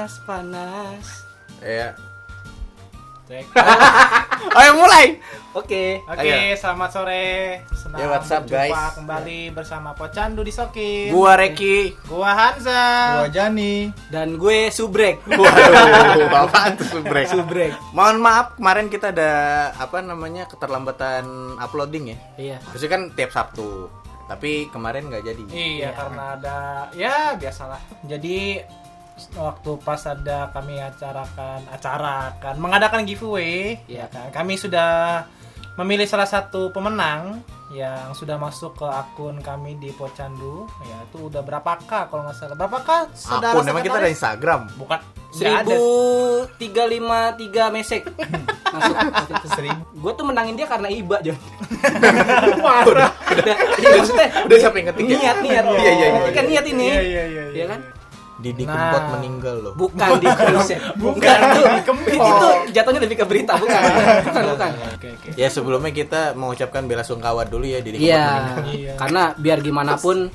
panas panas. Ya. Cek. Ayo mulai. Oke. Oke, Ayo. selamat sore. Senang Ya, what's up, berjumpa guys? kembali bersama Pocandu di Sokin. Gua Reki. Gua Hansa. Gua Jani. Dan gue subrek. Waduh, apaan tuh subrek? Subrek. Mohon maaf kemarin kita ada apa namanya keterlambatan uploading ya. Iya. Terusnya kan tiap Sabtu. Tapi kemarin nggak jadi. Iya, karena ada ya biasalah. Jadi waktu pas ada kami acarakan acarakan mengadakan giveaway Iya. ya kan kami sudah memilih salah satu pemenang yang sudah masuk ke akun kami di Pocandu ya itu udah berapa k kalau nggak salah berapa k Akun emang kita ada Instagram. bukan. Seribu tiga lima tiga mesek masuk. Seribu. Gue tuh menangin dia karena iba John. udah, Udah, iya, udah siapa yang ketik ya? niat niat. Iya, iya, iya. Ketika niat ini. Iya, iya, iya, iya. Iya kan? Didi Nah. Kempot meninggal loh. Bukan di konsep. Bukan, itu. di Kempot. Itu jatuhnya lebih ke berita, bukan. Bukan, bukan. oke oke Ya sebelumnya kita mengucapkan bela sungkawa dulu ya Didi Kempot Iya. meninggal. Iya. Karena biar gimana pun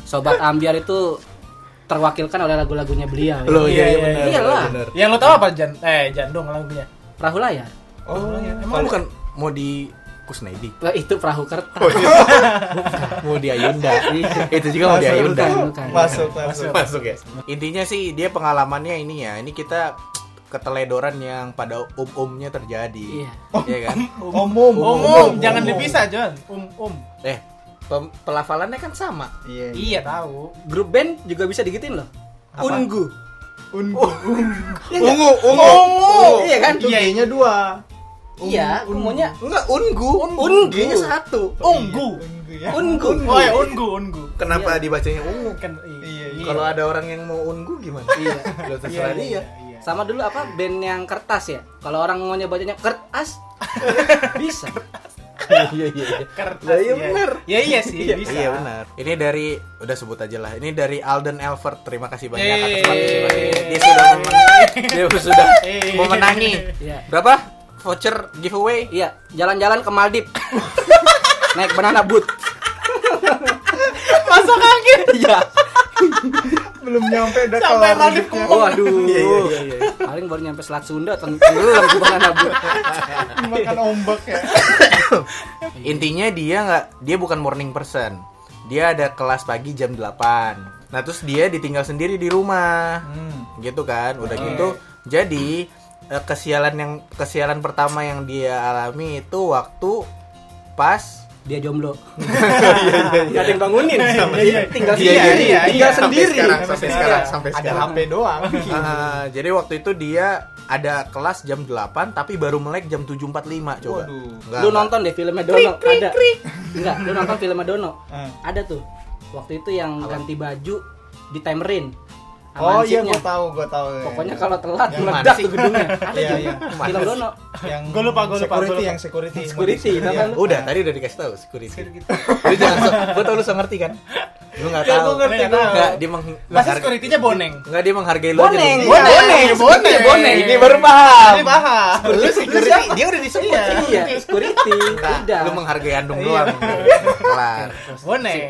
sobat ambiar itu terwakilkan oleh lagu-lagunya beliau. ya. Loh Iya, iya iya iya, benar. iya. Iyalah. benar. yang lo tahu apa Jan eh Jan dong lagunya Perahu layar. Oh, Emang bukan mau di Kusnaidi? Wah, itu perahu kertas. Oh, iya. mau di Ayunda. Itu juga mau di Masuk, Ayunda. Bukan, bukan. masuk, masuk. Masuk ya. Intinya sih dia pengalamannya ini ya. Ini kita keteledoran yang pada um-umnya terjadi. Iya. Iya kan? Om, om, um um jangan dipisah Jon um um Eh, pem- pelafalannya kan sama. Iya. iya tahu Grup band juga bisa digituin loh. Apa? Ungu. Ungu. Iya nggak? Ungu, ungu. Iya kan? G-nya dua. Iya, aku maunya Enggak, ungu. Ungu. G-nya satu. Ungu ya. ungu. oh ya ungu ungu Kenapa dibacanya ungu? kan Iya, iya. Kalau ada orang yang mau ungu gimana? Iya. Lo terserah dia. iya. Sama dulu apa band yang kertas ya? Kalau orang maunya bacanya kertas bisa. Iya iya iya. kertas iya bener. ya iya sih bisa Iya benar. Ini dari udah sebut aja lah. Ini dari Alden Elfert. Terima kasih banyak atas Yeay. partisipasinya. Dia sudah memenangi. Dia sudah memenangi. Iya. Berapa? Voucher giveaway? Iya, jalan-jalan ke Maldip. Naik banana boat. masa kaget Iya. Belum nyampe udah Sampai Maldip hidupnya. Waduh. Iya iya iya. iya. Paling baru nyampe Selat Sunda tenggelam ke banana boat. Makan ombak ya. Intinya dia nggak dia bukan morning person. Dia ada kelas pagi jam 8. Nah, terus dia ditinggal sendiri di rumah. Hmm. Gitu kan. Udah gitu. Jadi kesialan yang kesialan pertama yang dia alami itu waktu pas Dia jomblo. Gak ada yang bangunin. iya. Tinggal Iya, sendiri. iya, iya, Tinggal iya. Sampai sendiri. sekarang, sampai sekarang, sampai Ada. HP doang. Ah, jadi waktu itu dia ada kelas jam 8 tapi baru melek jam 7.45 coba. Waduh. Enggak, Lu enggak. nonton deh filmnya Dono ada. Enggak, lu nonton filmnya Dono. Ah. Ada tuh. Waktu itu yang ganti baju di timerin. Oh iya, gua tahu, gua tahu. ya. Pokoknya kalau telat Yang meledak tuh gedungnya. Ada Iya, iya. Film Dono. yang Gua lupa, gua lupa, security yang security. Security, Iya. kan? Udah, tadi udah dikasih tahu security. Lu jangan so, gua tau lu so ngerti kan? Lu enggak Ya, tahu. gua ngerti, Enggak, tahu. enggak, dia meng masa menghargai- security-nya boneng Enggak dia menghargai lu aja. Boneng, boneng, Boneng, boneng, boneng. Ini baru paham. ini bahas Lu security, dia udah disebut. Iya. Iya, security. Tidak. lu menghargai andung Iya. doang. Kelar. boneng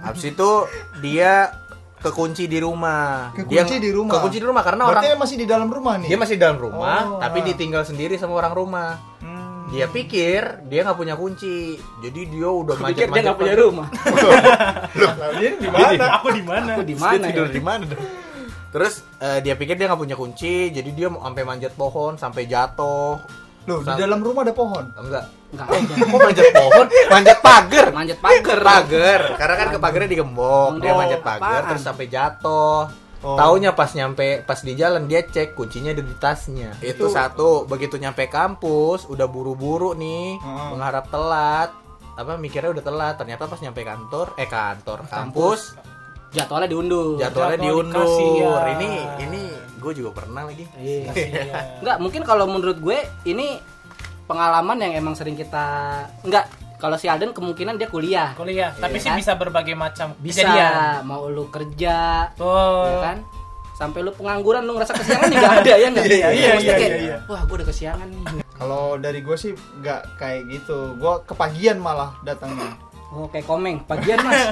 Habis itu dia kekunci di rumah. Kekunci di rumah? Kekunci di rumah karena Berarti orang dia masih di dalam rumah nih. dia masih di dalam rumah, Oh, tapi ah. ditinggal sendiri sama orang rumah. Hmm. Dia pikir dia nggak punya kunci, jadi dia udah Pikir dia nggak punya rumah. Lah, dia di mana? aku di mana Aku di Dia mana? tidur ya? di mana? Terus eh, dia pikir dia nggak punya kunci, jadi dia mau sampai manjat pohon sampai jatuh. Loh, di Sa- dalam rumah ada pohon. Enggak. Enggak ada. Kok manjat pohon? Manjat pagar. Manjat pagar. Pagar. Karena kan ke pagarnya digembok, dia Oh, manjat pagar terus sampai jatuh. Oh. Taunya pas nyampe pas di jalan dia cek kuncinya ada di tasnya. Itu satu, begitu nyampe kampus udah buru-buru nih, Heeh. mengharap telat. Apa mikirnya udah telat, ternyata pas nyampe kantor, eh kantor, kampus, Jadwalnya diundur. jadwalnya Jadwal diundur. dikasihan. Ini ini gue juga pernah lagi. Iya. Enggak, mungkin kalau menurut gue ini pengalaman yang emang sering kita enggak kalau si Alden kemungkinan dia kuliah. kuliah tapi Iya sih kan? bisa berbagai macam Bisa kejadian mau lu kerja, oh ya kan? Sampai lu pengangguran lu ngerasa kesiangan juga ada ya enggak? Iya, iya, iya, kayak, iya, iya. Wah, gue udah kesiangan nih. Kalau dari gue sih nggak kayak gitu. Gue kepagian malah datangnya. Oh, kayak komeng, pagian Mas.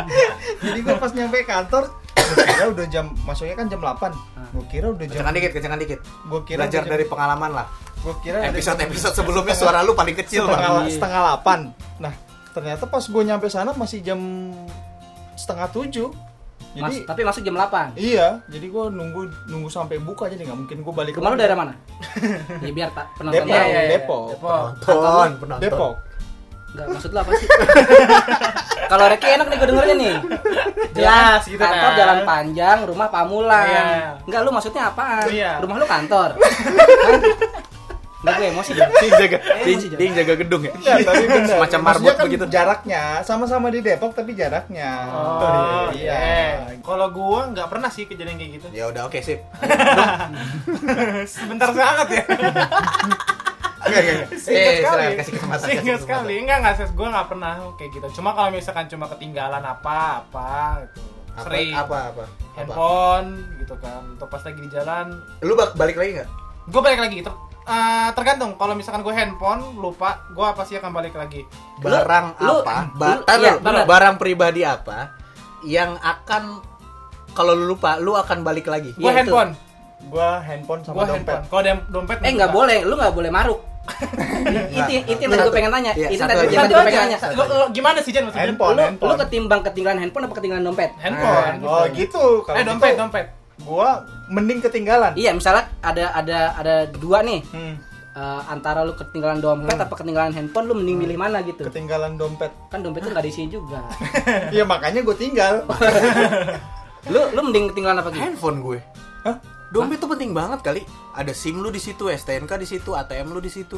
Jadi gue pas nyampe kantor Gue kira udah jam masuknya kan jam 8. Gue kira udah jam Kencengan dikit, kencengan dikit. Gue kira Belajar jam- dari pengalaman lah. Gue kira udah Episode-episode jam sebelumnya suara lu paling kecil, setengah, Bang. setengah 8. Nah, ternyata pas gue nyampe sana masih jam setengah 7. Mas, Jadi tapi masuk jam 8. Iya, jadi gue nunggu nunggu sampai buka jadi nggak mungkin gue balik. Lagi. daerah mana? ya biar tak penonton Depok. tahu. Iya, iya, iya. Depok. Depok. Penonton, penonton. Depok. Enggak, maksud lu apa sih? Kalau Reki enak nih gue dengernya nih. Jelas gitu kantor kan. jalan panjang, rumah Pamulang. Iya. Enggak, lu maksudnya apaan? Iya. Rumah lu kantor. Enggak gue emosi. Dia yang jaga, dia, dia jaga gedung ya. Tapi bener. Semacam marbot kan begitu. Jaraknya sama-sama di Depok tapi jaraknya. Oh, iya. iya. Kalau gua nggak pernah sih kejadian kayak gitu. Ya udah oke sip. Sebentar sangat ya. Enggak, enggak, enggak. Singkat Eh, sekali. kasih kesempatan. Singkat sekali. Enggak enggak ses gua nggak pernah kayak gitu. Cuma kalau misalkan cuma ketinggalan apa apa gitu. Apa, Sering. apa, apa? Apa? Handphone gitu kan. Atau pas lagi di jalan. Lu balik lagi nggak? Gue balik lagi gitu. Eh, tergantung kalau misalkan gue handphone lupa gue pasti akan balik lagi Barang lu- apa? lu- Ba- tar iya, benar. barang pribadi apa yang akan kalau lu lupa, lu akan balik lagi? gue Iya, handphone Gua handphone gue sama dompet. handphone kalau dompet Eh enggak boleh, lu enggak boleh maruk. Itu itu yang tadi gue pengen tanya. Iya, itu tadi yang gue pengen. Lu- lu gimana sih Jan maksudnya Handphone, Lu, handphone. lu ketimbang ketinggalan handphone apa ketinggalan dompet? handphone Nah, Oh gitu. Kalau eh dompet gitu, dompet Gua mending ketinggalan. Iya, misalnya ada ada ada dua nih. Hmm, Eh, antara lu ketinggalan dompet apa ketinggalan handphone lu mending milih mana gitu ketinggalan dompet. kan dompet tuh nggak diisi juga Iya makanya gue tinggal. lu lu mending ketinggalan apa gitu Handphone gue. Hah? Dompet tuh penting banget kali. Ada SIM lu di situ, STNK di situ, ATM lu di situ.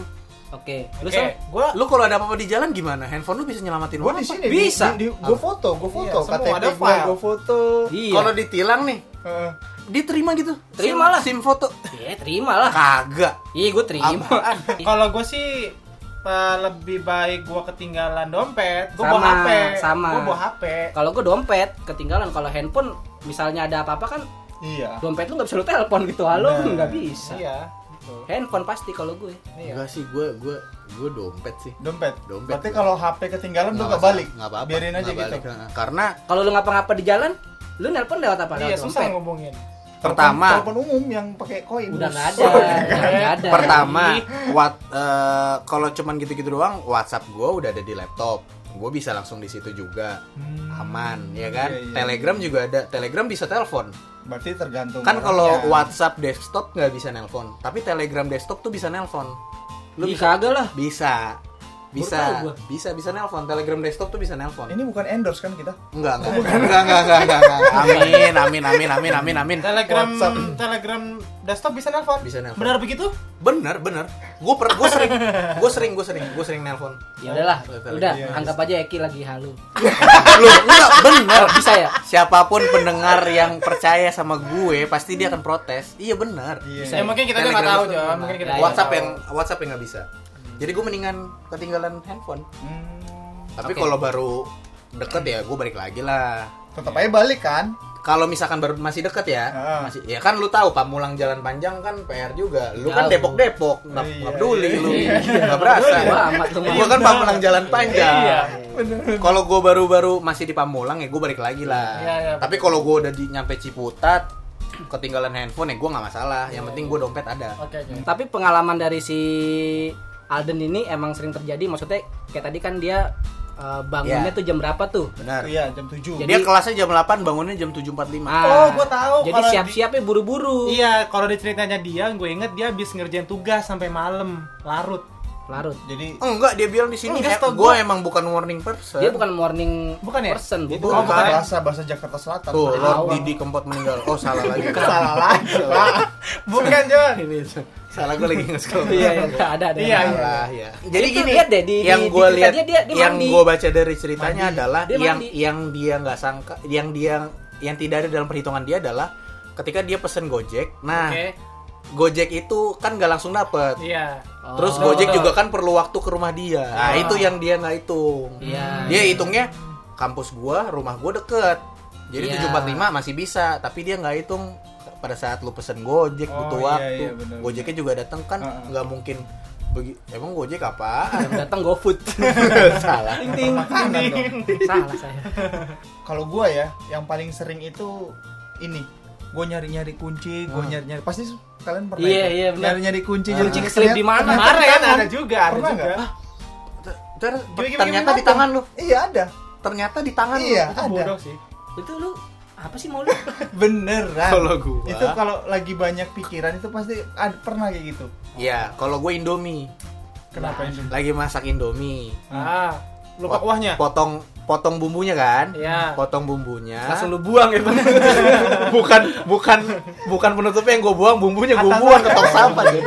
oke lu oke Sal? gue Lu kalau ada apa-apa di jalan gimana? Handphone lu bisa nyelamatin lu di apa? sini Bisa. Di, gue foto, gue foto. Iya, KTP ada gue, file. gue foto. iya Kalau ditilang nih, Heeh. diterima gitu. Terima lah. SIM foto. iya terima lah Kagak. iya gue terima kalau gue sih eh, lebih baik gue ketinggalan dompet bawa Sama, hp sama. gue bawa hp kalau gue dompet ketinggalan kalau handphone misalnya ada apa-apa kan Iya. dompet lu nggak bisa lu telepon gitu halo Bener. nggak bisa iya gitu. handphone pasti kalau gue Iya. Enggak sih, gue gue gue dompet sih. Dompet. Dompet. Berarti kalau HP ketinggalan lu Nggak gak balik. nggak apa-apa. Biarin aja nggak gitu. balik. Karena kalau lu ngapa-ngapa di jalan lu nelpon lewat apa iya lewat susah dompet ngomongin pertama, telepon umum yang pakai koin. udah nggak ada Oh, udah ada pertama, what eh, kalau cuman gitu-gitu doang, WhatsApp gue udah ada di laptop. Gue bisa langsung di situ juga. Aman, ya kan? Iya, iya. Telegram juga ada. Telegram bisa telepon. Berarti tergantung. Kan kalau. WhatsApp desktop nggak bisa nelpon, tapi Telegram desktop tuh bisa nelpon. Lu Ih, kagak lah bisa, bisa, bisa, bisa nelpon. Telegram desktop tuh bisa nelpon. ini bukan endorse kan kita? Enggak, enggak, enggak, enggak, enggak, enggak, enggak, enggak. Amin, amin, amin, amin, amin, amin. telegram WhatsApp. telegram desktop bisa nelpon Bisa nelpon. benar begitu Bener, bener. Gue per, gue sering, gue sering, gue sering, gue sering nelpon. ya udahlah udah Iya, anggap aja Eki lagi halu Lu enggak bener. bisa ya Siapa pun pendengar yang percaya sama gue, pasti dia akan protes. Iya bener. Iya. ya mungkin kita nggak Telegram tahu John mungkin kita Ya, nggak WhatsApp yang WhatsApp yang nggak bisa. Jadi gue mendingan ketinggalan handphone. Hmm, Tapi Oke. kalau baru deket ya gue balik lagi lah. tetap aja balik kan? Kalau misalkan baru masih deket ya, Ah. masih ya kan lu tahu Pamulang jalan panjang kan PR juga. Lu kan Jauh. Depok-Depok, nggak Iya, nggak peduli iya, lu, iya. nggak berasa. Amat lu, Gua kan Pamulang jalan panjang. Iya. Kalau gue baru-baru masih di Pamulang ya gue balik lagi lah. Iya, iya. Tapi kalau gue udah di nyampe Ciputat, ketinggalan handphone ya gue nggak masalah. Yang penting gue dompet ada. oke oke tapi pengalaman dari si Alden ini emang sering terjadi maksudnya kayak tadi kan dia eh, bangunnya Iya. tuh jam berapa tuh Benar. Iya, jam 7. Jadi- Dia kelasnya jam 8, bangunnya jam 7.45. Ah, Oh, gua tahu. jadi Kalau di- siap-siapnya buru-buru iya kalau di ceritanya dia gue inget dia habis ngerjain tugas sampai malam larut larut Jadi Enggak, dia bilang di sini Enggak, eh, gua- emang bukan morning person. dia bukan morning Bukan ya? person itu bukan. bukan. bahasa bahasa Jakarta Selatan. Tuh, Lord. Didi Kempot meninggal. Oh, salah lagi. Salah lagi, bukan John Ini salah gue lagi nge-scroll. iya iya ada ada Iya, ada. Salah, ya. Jadi gini, lihat deh, di- yang gue lihat, ceritanya dia- dia yang gue baca dari ceritanya Mandi. adalah Dia yang mandi. yang dia nggak sangka, yang dia yang tidak ada dalam perhitungan dia adalah ketika dia pesen Gojek. Nah, oke Gojek itu kan nggak langsung dapet. iya Oh. Terus Gojek juga kan perlu waktu ke rumah dia. Nah, Ah. itu yang dia nggak hitung. Iya. Dia hitungnya kampus gua, rumah gua deket. Jadi Iya. 745 masih bisa, tapi dia nggak hitung pada saat lu pesen Gojek Oh, butuh iya, waktu. iya, benar, Gojeknya juga datang kan Ah, ah. nggak mungkin begi- emang Gojek apaan? yang datang GoFood Salah. ting ting salah saya Kalau gua ya, yang paling sering itu ini gue nyari nyari kunci gue nyari nyari pasti kalian pernah Iya, itu? iya, benar. nyari nyari kunci Kunci nyari- keselip di mana? Kemarin tangan. ada juga, ada Pernah juga. nggak? Ternyata di tangan lu. iya ada Ternyata di tangan lu. iya Itu ada bodoh sih. Itu lu apa sih mau lu? beneran Kalau gua. itu kalau lagi banyak pikiran itu pasti ada, pernah kayak gitu Iya, kalau gue Indomie. kenapa ini Lagi masak Indomie. Ah, lupa Pot- kuahnya. Potong potong bumbunya kan? Iya. Potong bumbunya. Langsung lu buang ya, bukan bukan bukan penutupnya yang gue buang, bumbunya gue buang ke tong sampah. Iya, Deh.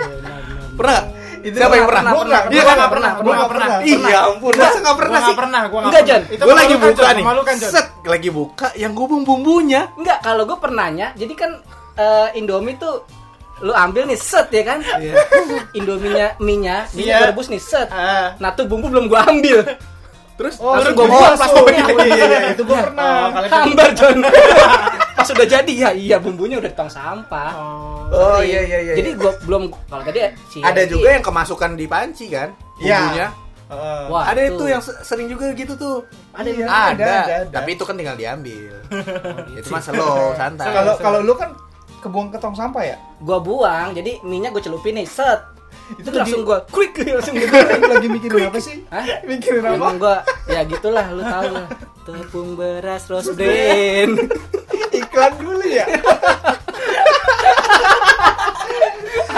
Pernah? Nggak? Siapa yang pernah? Iya gua kan? nggak pernah, gua gua nggak nggak pernah. Iya ampun, masa nggak pernah sih? pernah, gua Enggak, Jon. Itu Gue lagi buka nih. Set, lagi buka yang gue buang bumbunya. Enggak, kalau gue pernahnya, jadi kan eh, Indomie tuh lu ambil nih set ya kan? Indominya minyak, minyak Iya. gua rebus nih set. Ah. Nah tuh bumbu belum gua ambil. Terus Oh, gua gua buang masuk. plastiknya. Iya, iya, iya, itu gua pernah. Oh, Hambar John. Pas udah jadi ya iya bumbunya udah di tong sampah. Oh. Oh iya iya iya. Jadi gua belum kalau tadi ya, si ada Rizky- juga yang kemasukan di panci kan? Iya. Bumbunya. Heeh. Wah, ada itu. itu yang se- sering juga gitu tuh. ada Iya. yang ada, ada, ada. Tapi itu kan tinggal diambil. itu mah slow, santai. kalau kalau lu kan kebuang ke tong sampah ya gua buang, jadi minyak gua celupin nih set. Itu, langsung gua quick langsung gitu. Lagi mikirin apa sih Hah? mikirin apa Emang gua ya gitulah lu tahu lah. Tepung beras rose bran. iklan dulu ya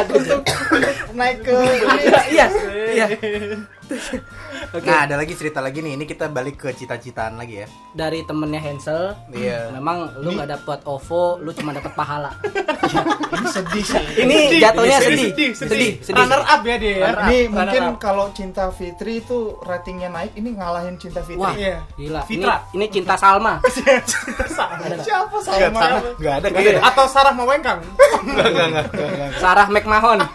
untuk naik ke Iya, iya. Oke. Nah, ada lagi cerita lagi nih. Ini kita balik ke cita-citaan lagi ya. Dari temennya Hansel, Iya. memang lu nggak dapat OVO, lu cuma dapat pahala. ini sedih sih Ini jatuhnya Ini sedih. sedih, Sedih, sedih. Runner up ya dia. ya. Runner ini up, mungkin kalau cinta Fitri itu ratingnya naik ini ngalahin cinta Fitri Wah, Iya. gila. Ini, Fitra. ini cinta Salma. siapa Enggak sama tahu. Enggak ada kan? Atau Sarah Mawengkang. Enggak, enggak, enggak. Sarah McMahon.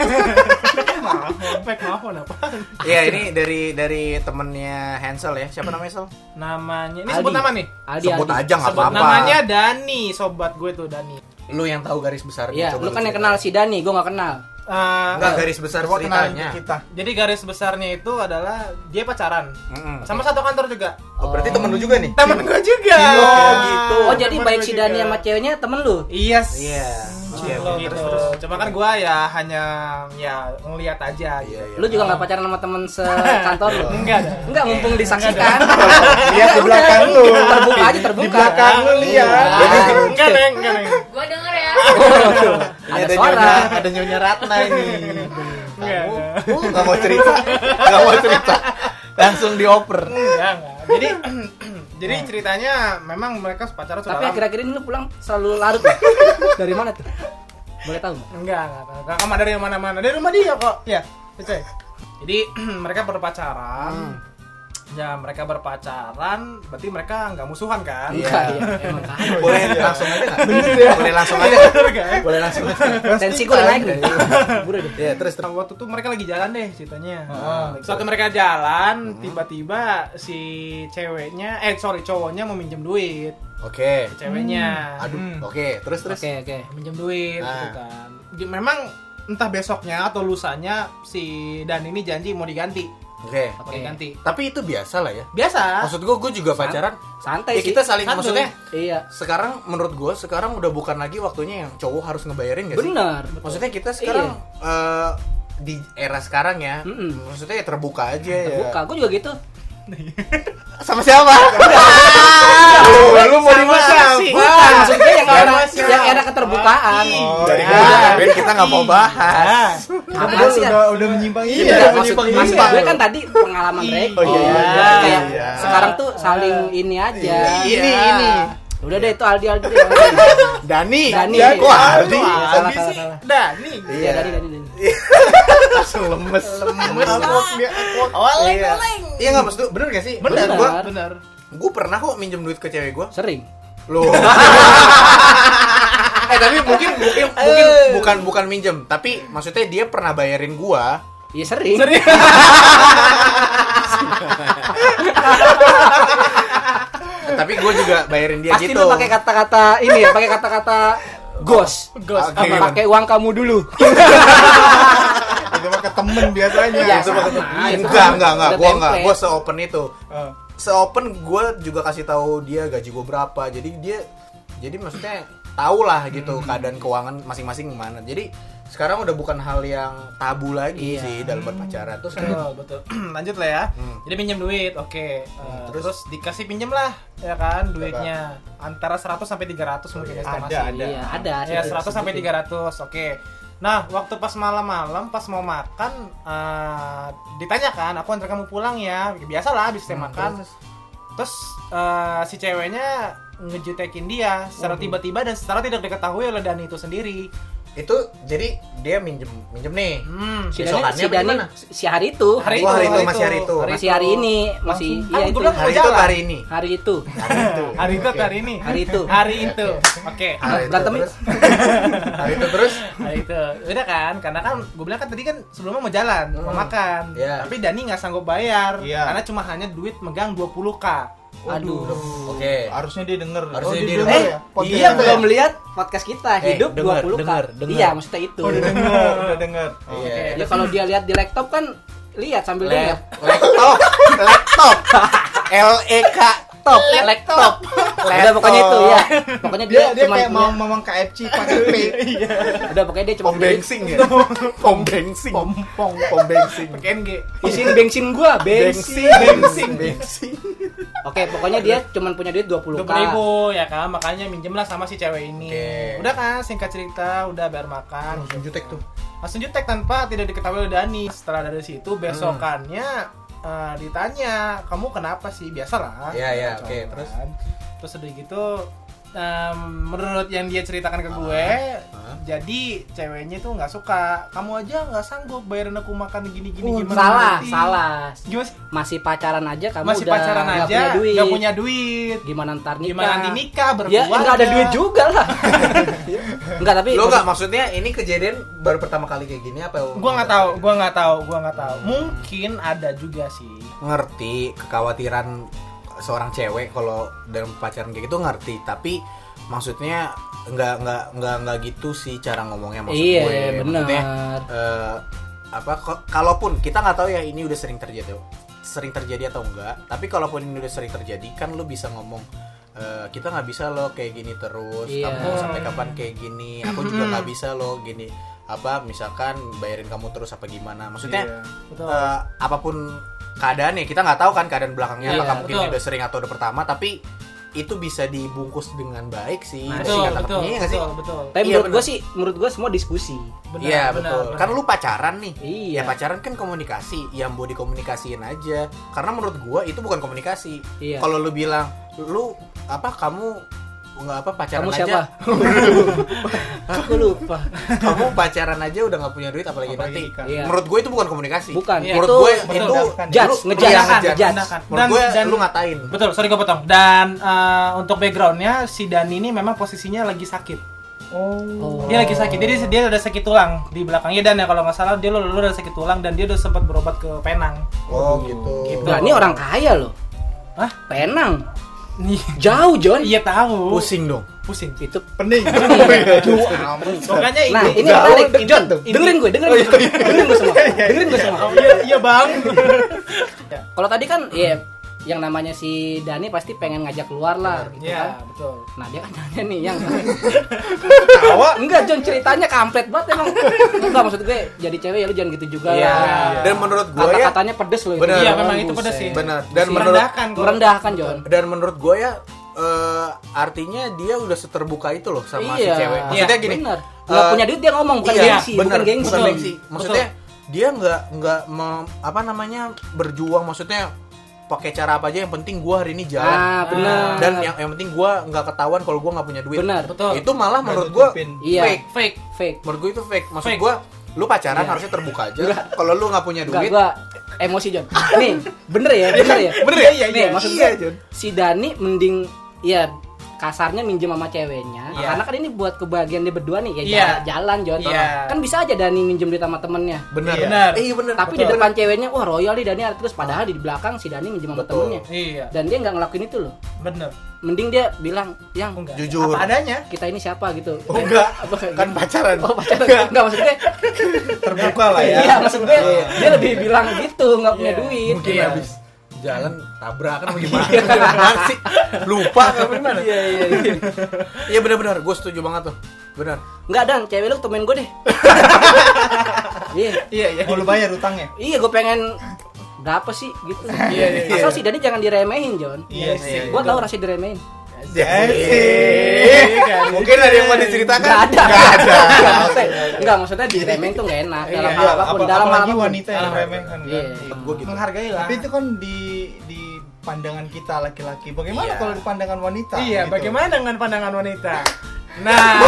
Maaf, maaf apa? Iya, ini dari dari temennya Hansel ya. Siapa namanya, Sel? Namanya, ini Aldi. sebut nama nih. Aldi, Sebut Aldi. aja nggak apa-apa. namanya Dani, sobat gue tuh Dani. Lu yang tahu garis besarnya. Iya, coba lu kan yang kenal si Dani, gua nggak kenal. Eh, Enggak garis besar ceritanya. kita jadi garis besarnya itu adalah dia pacaran Mm-mm. sama satu kantor juga. Oh, berarti temen lu juga nih? Temen gue juga. Oh, gitu. Oh, jadi temen baik si Dani sama ceweknya temen lu? Iya. Iya. Iya, Gitu. terus terus. Cuma kan gua ya hanya ya ngeliat aja gitu. Iya, iya. Lu juga nggak pacaran sama temen sekantor lu? Enggak ada. Enggak, mumpung disaksikan. lihat di belakang lu Terbuka aja, terbuka. di belakang lu lihat. Enggak, Neng, enggak, Neng. Gua denger ya. Ini ada ada suara. nyonya, ada nyonya Ratna ini. Enggak, Kamu, enggak. nggak mau cerita, nggak mau cerita, langsung dioper. Enggak, enggak. Jadi jadi ceritanya memang mereka pacaran sudah Tapi akhir-akhir ini lu pulang selalu larut. ya? Dari mana tuh? Boleh tahu nggak? Enggak, enggak, enggak. Enggak kamar dari mana-mana. Dari rumah dia kok. Ya, Cece. Jadi mereka berpacaran. Ya, mereka berpacaran, berarti mereka nggak musuhan kan? Iya. Enggak, ya, emang kan. Boleh langsung aja nggak? Boleh langsung aja. nggak? Bener kan? Boleh langsung aja. Tensi gue naik deh. Ya terus terus. Nah, waktu itu mereka lagi jalan deh ceritanya. Heeh. Suatu mereka jalan, tiba-tiba si ceweknya, eh sorry cowoknya mau minjem duit Oke. ke ceweknya. Aduh. Hmm. Oke. Terus terus. Oke, oke. minjem duit Ah. gitu kan. Memang entah besoknya atau lusanya si Dan ini janji mau diganti. Oke. Oke. diganti. Tapi itu biasa lah ya. Biasa. Maksud gue, gue juga pacaran. Santai Ya sih. kita saling Santuy. maksudnya. Iya. Sekarang menurut gue sekarang udah bukan lagi waktunya yang cowok harus ngebayarin gak sih? Benar. Maksudnya kita sekarang eh, di era sekarang ya, Mm-mm. maksudnya ya terbuka aja ya. Terbuka. Gue juga gitu. Sama siapa? lu, lu mau di mana maksudnya yang siapa? yang era keterbukaan. Oh, Dari iya. kemarin kita nggak mau bahas. Apaan udah, sih ya? udah udah menyimpang Iya, ini ya maksud, menyimpang maksud ini. gue kan tadi pengalaman mereka. Oh, iya, kayak iya. sekarang tuh saling ini aja. Iya. Ini, ini. Udah deh itu Aldi Aldi. Dani. Dani. Kok Aldi? Salah, Aldi salah, sih. Dani. Iya, Dani Dani Dani. Lemes. Lemes. Dia, awkward. Oleng, Iya. oleng. Iya nggak maksud bener gak sih? Bener, gua, Benar. bener. gue pernah kok minjem duit ke cewek gue. Sering. Loh. eh tapi mungkin mungkin mungkin bukan bukan minjem, tapi maksudnya dia pernah bayarin gua. Iya sering. Tapi gue juga bayarin dia Pasti gitu. lu pakai kata-kata ini ya, pakai kata-kata ghost. Ghost. Gimana? pakai uang kamu dulu. itu mah ke temen biasanya Iya, Itu pakai- enggak, kan enggak, enggak, udah gua enggak, gua seopen itu. Eh, Seopen gue juga kasih tahu dia gaji gue berapa. Jadi dia jadi maksudnya tahu lah gitu keadaan keuangan masing-masing gimana. Jadi sekarang udah bukan hal yang tabu lagi Iya. sih dalam berpacaran. Terus lanjut. Betul, betul. Lanjut lah ya. Hmm. Jadi pinjam duit, oke. Eh, terus? terus? dikasih pinjam lah, ya kan, duitnya antara 100 sampai 300 mungkin iya. estimasi. Ada, ada. Iya, ada. Ya, segitu- 100 sampai segitu. 300. Oke. Nah, waktu pas malam-malam, pas mau makan, eh, ditanyakan, aku antar kamu pulang ya. Biasalah, habis Hmm, makan. Terus eh, si ceweknya ngejutekin dia secara tiba-tiba dan secara tidak diketahui oleh Dani itu sendiri. Itu jadi dia minjem minjem nih. Hmm. Si Besokannya Dani, si Dani gimana? si hari itu. Hari itu, itu hari masih hari itu. masih hari ini, masih Langsung. iya Kan itu. gua bilang Hari itu hari ini? Hari itu. Hari itu. Hari itu atau hari ini? Hari itu. Hari itu. Oke. Hari itu Berantem terus. hari itu terus. Nah itu udah kan karena kan gue bilang kan tadi kan sebelumnya mau jalan mau Hmm. makan Iya. tapi Dani nggak sanggup bayar Iya. karena cuma hanya duit megang 20k Aduh. Oke. Harusnya dia denger. Harusnya Oh, dia denger denger. Eh, ya? Iya kita belum ya? lihat podcast kita Eh, hidup denger, 20 denger, denger. Iya, maksudnya itu. Oh, udah denger, udah denger. Oh, Iya. Oke. Ya kalau dia lihat di laptop kan lihat sambil denger. laptop laptop L E K top laptop Udah pokoknya itu ya. Pokoknya dia, Dia dia cuma kayak mau mamang KFC pakai P. udah pokoknya dia cuma pom bensin ya pom bensin pom pom pom bensin pakai NG Isiin bensin gua, bensin. bensin bensin Oke, pokoknya dia cuma punya duit 20 dua ribu ya kan? Makanya minjem lah sama si cewek ini. Oke. udah kan? Singkat cerita udah bayar makan. Langsung jutek tuh. Langsung jutek tanpa tidak diketahui oleh Dani. Setelah dari situ besokannya eh, ditanya kamu kenapa sih? Biasalah. Iya, iya, oke, kan. terus? terus udah gitu em, menurut yang dia ceritakan ke gue Hah? jadi ceweknya tuh nggak suka kamu aja nggak sanggup bayarin aku makan gini gini Oh, gimana salah, nanti?" salah. gimana sih? Masih pacaran aja kamu masih udah pacaran nggak aja punya duit. nggak punya duit Gimana ntar nikah? gimana nanti nikah Ya, berkeluarga enggak ada duit juga lah. enggak, tapi lo nggak maksudnya ini kejadian baru pertama kali kayak gini apa gua nggak tahu gua nggak tahu gua nggak tahu mungkin ada juga sih ngerti kekhawatiran seorang cewek kalau dalam pacaran kayak gitu ngerti tapi maksudnya nggak nggak nggak nggak gitu sih cara ngomongnya maksud Iya, gue Maksudnya, benar. eh, apa kalaupun kita nggak tahu ya ini udah sering terjadi sering terjadi atau enggak tapi kalaupun ini udah sering terjadi kan lu bisa ngomong eh, kita nggak bisa loh kayak gini terus Iya. kamu sampai kapan kayak gini aku juga nggak bisa loh gini apa misalkan bayarin kamu terus apa gimana maksudnya Iya. eh, apa pun keadaannya kita nggak tahu kan keadaan belakangnya Iya, apakah mungkin betul. udah sering atau udah pertama tapi itu bisa dibungkus dengan baik sih Nah, betul singkat betul iya nggak sih betul betul Tapi Iya, menurut gua sih, menurut gua semua diskusi. Benar, iya benar, betul benar. kan lu pacaran nih Iya. ya pacaran kan komunikasi yang mau dikomunikasiin aja karena menurut gua itu bukan komunikasi Iya. kalau lu bilang lu apa kamu nggak apa pacaran Kamu aja siapa? Aku lupa. kamu pacaran aja udah nggak punya duit apalagi, Apalagi nanti. Iya. menurut gue itu bukan komunikasi Bukan. Iya, menurut itu gue betul. itu Judge, ngejudge, ngejudge. menurut Dan- gue dan- lu ngatain Betul, sorry gue potong. Dan eh, untuk backgroundnya si Dani ini memang posisinya lagi sakit. Oh. Dia lagi sakit. Jadi dia udah sakit tulang di belakangnya dan ya kalau nggak salah dia lu, lu udah sakit tulang dan dia udah sempat berobat ke Penang. oh gitu Gitu. Nah, ini orang kaya loh. Hah? Penang. Jauh, John. iya tahu. pusing dong Pusing. Itu Pening. Pokoknya Nah, ini ini Jauh menarik. John, tuh. dengerin gue, dengerin gue. Dengerin gue semua. Dengerin gue semua. Iya, iya bang. Kalau tadi kan ya yang namanya si Dani pasti pengen ngajak keluar lah gitu kan. Iya, betul. Nah, dia kan nanya nih yang Tawa. Enggak, John ceritanya kampret banget emang. Enggak maksud gue jadi cewek ya lu jangan gitu juga Iya. lah. Dan menurut gue ya Kata-katanya pedes loh. Bener. Iya, memang itu pedes sih. benar. Dan Buset. menurut Merendahkan merendahkan John. dan menurut gue ya eh, artinya dia udah seterbuka itu loh sama si iya. cewek. Maksudnya Iya, gini. Bener. eh, Nggak punya duit dia ngomong bukan iya, gengsi, bener, bukan gengsi. bukan gengsi. Betul. Maksudnya dia nggak nggak apa namanya berjuang maksudnya pakai cara apa aja yang penting gue hari ini jalan. Ah, benar. Dan yang yang penting gue nggak ketahuan kalau gue nggak punya duit. Benar. Betul. Itu malah menurut gue. Iya. fake. Fake. fake. Menurut gue itu fake. Maksud gue lu pacaran Iya. harusnya terbuka aja. Kalau lu nggak punya duit, gua emosi John. Nih, bener ya, bener ya. Bener ya? Iya, Nih, maksud Iya, gua, John. si Dani mending ya kasarnya minjem sama ceweknya Iya. karena kan ini buat kebahagiaan dia berdua nih ya Iya. jalan John Iya. kan bisa aja Dani minjem duit sama temennya benar. Iya. Benar. Iya benar. tapi di depan ceweknya wah royal nih Dani terus padahal di belakang si Dani minjem sama Betul. temennya Iya, dan dia nggak ngelakuin itu loh bener. mending dia bilang yang Enggak. Jujur. Apa adanya. kita ini siapa gitu Oh, enggak. Apa kan gitu? pacaran. oh pacaran enggak maksud gue Terbuka lah ya. iya maksud gue dia lebih bilang gitu nggak punya Iya. duit Mungkin Iya. habis jalan tabrakan apa gimana Gimana sih lupa apa gimana Iya iya iya. iya benar-benar gue setuju banget tuh benar Enggak dan cewek lu temen gue deh. Iya. Iya iya. Mau lu bayar utangnya? Iya, gue pengen berapa sih gitu. Iya, iya, Asal si Dani jangan diremehin, John. Iya sih. Gue tahu rasanya diremehin. Asik. mungkin ada yang mau diceritakan Enggak ada. Nggak ada Maksudnya, enggak maksudnya tuh enggak enak dalam Iya, hal apa pun, apa- dalam hal apa pun. wanita yang remehkan kan. Iya. gue gitu Menghargai lah. Tapi itu kan di di pandangan kita laki-laki. Bagaimana Iya. kalau di pandangan wanita? Iya, Gitu. bagaimana dengan pandangan wanita? Nah,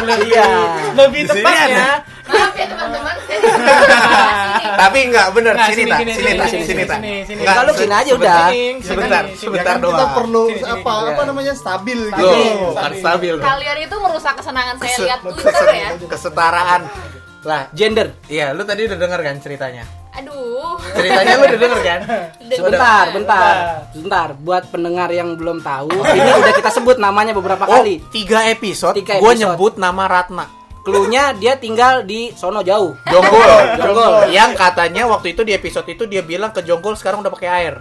lebih, Iya. lebih Di sini tepatnya, Maaf ya teman-teman, tapi enggak bener Nah, sini sini, tak sini, sini sini, tak sini, sini tak sini, sini. Gini aja sebentar. udah. Sini, sini, sebentar sini. sebentar Kita doang perlu Sini, sini, apa sini. apa namanya stabil gitu. bukan stabil. Kalian itu merusak kesenangan saya lihat Twitter ya. kesetaraan lah Gender. iya lu tadi udah denger kan ceritanya Aduh. ceritanya lu udah denger kan Sebentar, bentar. Bentar, buat pendengar yang belum tahu, ini udah kita sebut namanya beberapa oh kali. tiga episode Tiga gue episode. nyebut nama Ratna Cluenya dia tinggal di sono jauh. Jonggol, Jonggol. Yang katanya waktu itu di episode itu dia bilang ke Jonggol sekarang udah pakai air.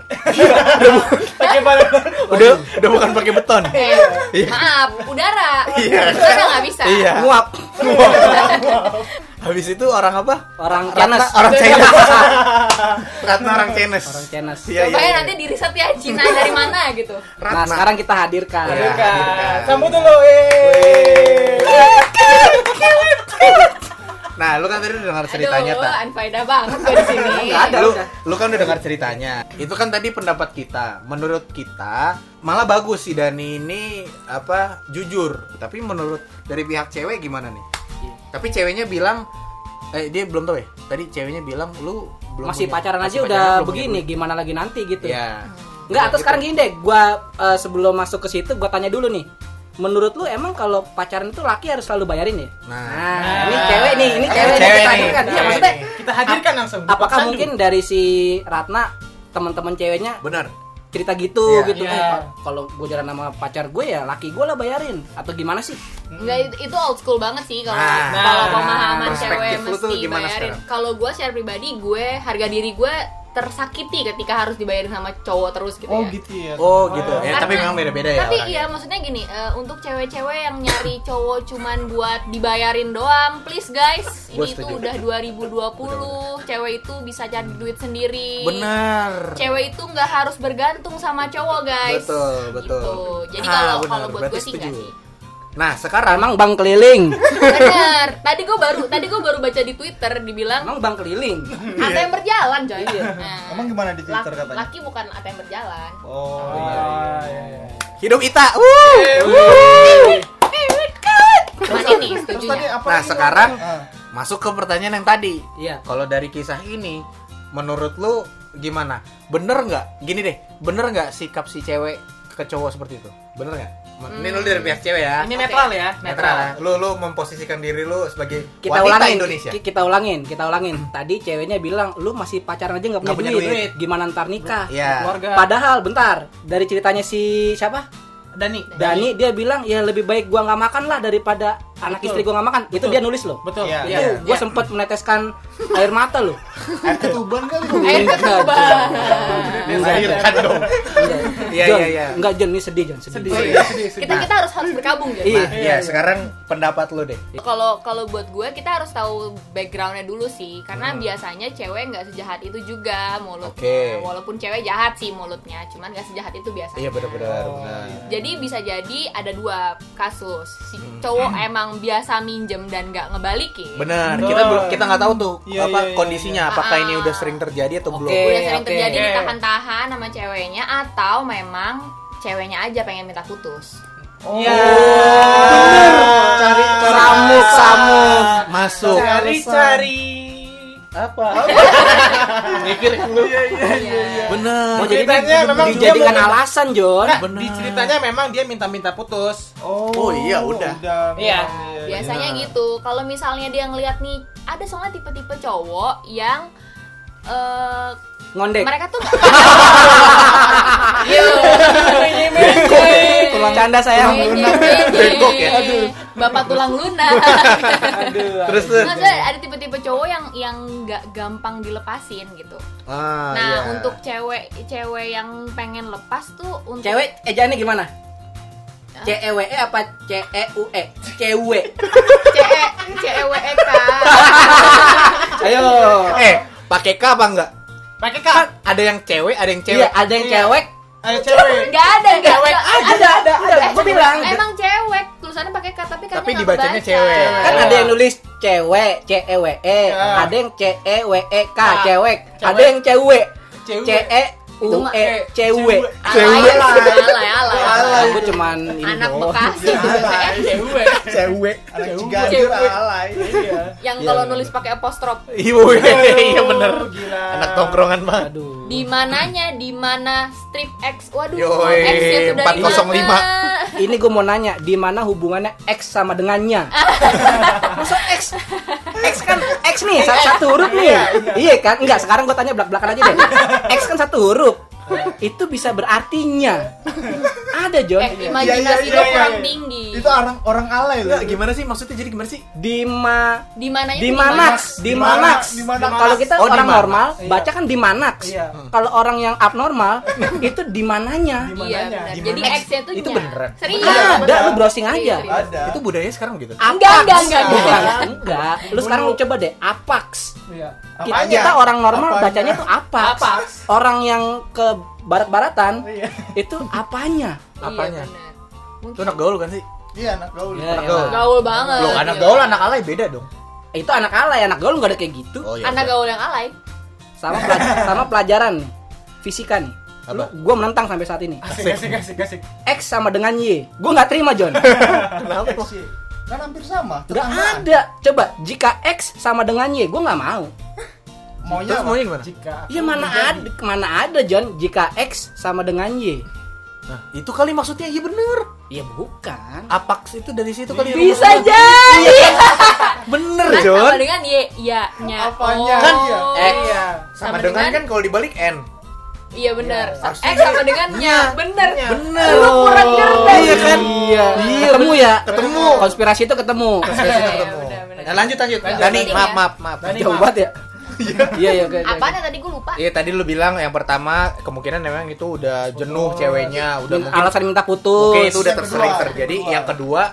bagaimana? Udah udah bukan pakai beton. Eh, maaf, udara. Iya. Udara nggak bisa. Iya. Nguap. Habis itu orang apa? Orang Chinese. orang Chinese. Ratna orang Chinese. Orang Chinese. Iya, iya, ya iya. nanti di riset ya Cina dari mana gitu. Nah, sekarang kita hadirkan. Iya. hadirkan. Sambut dulu, eh. Nah, lu kan tadi udah dengar ceritanya Aduh, tak? banget gue di sini. Ada. lu, udah. lu kan udah dengar ceritanya. Itu kan tadi pendapat kita. Menurut kita malah bagus sih Dani ini apa jujur. Tapi menurut dari pihak cewek gimana nih? Iya. Tapi ceweknya bilang eh dia belum tahu ya. Tadi ceweknya bilang lu belum Masih punya- pacaran masih aja pacaran, udah begini, gimana lagi nanti gitu. Ya. Enggak, atau Gitu. sekarang gini deh, gua eh, sebelum masuk ke situ gua tanya dulu nih. Menurut lu emang kalau pacaran itu laki harus selalu bayarin ya? Nah. ini cewek nih, ini cewek, nih, cewek kita nih. hadirkan. Iya, Cewek maksudnya. Kita hadirkan langsung. apakah Sandu. mungkin dari si Ratna teman-teman ceweknya Benar. cerita gitu Iya. gitu Iya. Eh, Pak, kalau gue jalan sama pacar gue ya laki gue lah bayarin atau gimana sih Enggak itu- itu old school banget sih kalau Nah, kalau nah, pemahaman cewek mesti gimana bayarin. sekarang? Kalau gue secara pribadi gue harga diri gue tersakiti ketika harus dibayarin sama cowok terus gitu Oh ya. gitu ya. Oh, gitu. Ya, Karena- tapi memang beda-beda ya. Tapi orangnya. iya maksudnya gini, eh, untuk cewek-cewek yang nyari cowok cuman buat dibayarin doang, please guys. Gua Ini tuh udah 2020, cewek itu bisa cari duit sendiri. Benar. Cewek itu nggak harus bergantung sama cowok, guys. Betul, betul. Gitu. Jadi Ah, kalau kalau buat Berarti gue sih enggak sih. Nah, sekarang emang bang keliling Bener. Tadi gue baru tadi gue baru baca di Twitter dibilang emang bang keliling ATM berjalan, coy. Iya. Nah, Emang gimana di laki, Twitter katanya? laki bukan ATM berjalan. Oh, Oh, iya. iya, iya. hidup Ita. Wuh. Cuman ini Terus tadi apa Nah, sekarang? Ah. masuk ke pertanyaan yang tadi. iya Kalau dari kisah ini, menurut lu gimana? Bener nggak? Gini deh, bener nggak sikap si cewek ke cowok seperti itu? Bener nggak? Ini lu dari pihak cewek ya. Ini netral ya, Netral. netral. Lu lu memposisikan diri lu sebagai kita wanita ulangin Indonesia. ki- kita ulangin kita ulangin tadi ceweknya bilang lu masih pacaran aja nggak punya, punya duit. duit. gimana ntar nikah. Keluarga. padahal bentar dari ceritanya si siapa Dani. Dani dia bilang ya lebih baik gua nggak makan lah daripada anak Betul. istri gua nggak makan itu Betul. dia nulis loh Betul. Iya. itu Iya. gua sempet meneteskan air mata loh Air ketuban kali. Air ketuban. Melahirkan dong. Iya, iya, iya. enggak John ini sedih John sedih, Sedih, Oh, sedih, iya. sedih, sedih. Kita kita harus harus berkabung jadi. Iya. Nah, iya, sekarang pendapat lu deh. Kalau kalau buat gue kita harus tahu backgroundnya dulu sih, karena biasanya cewek nggak sejahat itu juga mulutnya. Oke. Walaupun cewek jahat sih mulutnya, cuman nggak sejahat itu biasanya. Iya benar-benar Oh, benar. Jadi bisa jadi ada dua kasus. Si cowok emang biasa minjem dan nggak ngebalikin. Benar, Betul. kita belum kita nggak tahu tuh Iya, apa iya, iya, kondisinya, apakah ini Ah. udah sering terjadi atau Oke. belum. Udah sering oke. terjadi ditahan-tahan sama ceweknya atau memang ceweknya aja pengen minta putus. Oh. Iya. Cari cari Samuk, samuk. Masuk. Cari-cari apa? Mikir lu. Iya iya iya. iya. Bener. Oh, jadi Ceritanya di- memang dijadikan dia mau- alasan John Nah, Benar. di ceritanya memang dia minta-minta putus. Oh, Oh, iya, udah. Iya. Biasanya Benar. gitu. Kalau misalnya dia ngeliat nih, ada soalnya tipe-tipe cowok yang eh ngondek mereka tuh bercanda bercanda sayang. Bede, Bengkok ya? Aduh. Bapak tulang lunak. Aduh. Terus. Maksudnya ada tipe-tipe cowok yang yang nggak gampang dilepasin gitu. Ah, nah, iya. untuk cewek cewek yang pengen lepas tuh untuk Cewek ejaannya gimana? C E W E apa C E U E? Cewek. CE CEWE K. Ayo. eh, pakai K apa enggak? Pakai kak. Ada yang cewek, ada yang Iya, cewek. ada yang Iya. cewek. Ada cewek. Enggak ada, enggak Cewek ada. Ada, ada, ada. Gua bilang. Emang cewek, tulisannya pakai K tapi kan Tapi dibacanya cewek. Kan ada yang nulis cewek, C E W E, Ya. ada yang C E W E K, cewek. Ada yang. Cewek. C E U E, cewek. Alay, alay, alay, alay. Gue cuman ini Anak. Bekasi juga ya. Cewek. Cewek. Anak Cewek. ciganjur Cewek. alay. Iya. Yang kalau nulis pakai apostrof. Iya, iya bener. Oh, Gila. Anak tongkrongan. Aduh. Di mananya? Di mana strip X? Waduh, Yoi, X-nya sudah di 405. mana? Ini gue mau nanya, di mana hubungannya X sama dengannya? Masa X? X kan X nih, sa- satu huruf nih. Iya kan? Enggak, sekarang gue tanya belak-belakan aja deh. X kan satu huruf. Itu bisa berartinya. Ada, John. Eh, imajinasi Iya, iya, lo iya, kurang iya. tinggi. Itu orang orang alay loh. Gimana sih maksudnya jadi gimana sih? Di ma Di mananya? di Manax, di mana? Manax. Di mana? Kalau kita Oh, orang Manax. normal, Iya. baca kan di Manax. Iya. Kalau orang yang abnormal, itu di mananya. Di Iya, benar. Jadi mana? X-nya tuh Itu nya. beneran? Serius. Ada, lu browsing aja. Ada. Itu budaya sekarang gitu. Enggak, enggak, enggak, enggak. Enggak. Lu sekarang lu coba deh, apax. Iya. Kita, orang normal bacanya tuh apax. Apax. Orang yang ke barat-baratan Iya. itu apanya? Apanya? Iya, benar. Itu anak gaul kan sih? Iya anak gaul. Ya, Anak elah. gaul. Gaul banget. Loh, anak gaul anak alay beda dong. Itu anak alay, anak gaul nggak ada kayak gitu. Oh iya. Anak udah. gaul yang alay. Sama pelaj- sama pelajaran nih. Fisika nih. Lu, Apa? gua menentang sampai saat ini. Asik, asik, asik, asik. X sama dengan Y. Gua nggak terima, John. Kenapa? Sih. Kan hampir sama. Nggak tetanggaan. ada. Coba jika X sama dengan Y, gua nggak mau. Maunya Terus maunya gimana? Jika aku Iya mana menjadi- ada, mana ada John jika X sama dengan Y. Nah, itu kali maksudnya iya bener. Iya bukan. Apax itu dari situ kali. Bisa jadi. Bener, Kan John. sama dengan Y, ya, nya. Apanya? Kan, Iya. eh, Iya. Sama dengan kan kalau dibalik N. Iya benar. Iya, X sama dengan nya. Bener. Bener. Lu kurang cerdas. Iya kan? Iya. ketemu ya. Ketemu. Konspirasi itu ketemu. Konspirasi Iya, ketemu. Nah, lanjut lanjut. Lanjut. Dani, maaf ya. maaf maaf. Dani, Jauh banget ya. Iya iya oke. oke. Apaan ya tadi gue lupa? Iya tadi lu bilang yang pertama kemungkinan memang itu udah jenuh ceweknya, udah Min- mungkin alasan minta putus. Oke itu udah Yang ter- kedua, sering yang terjadi. kedua. Yang kedua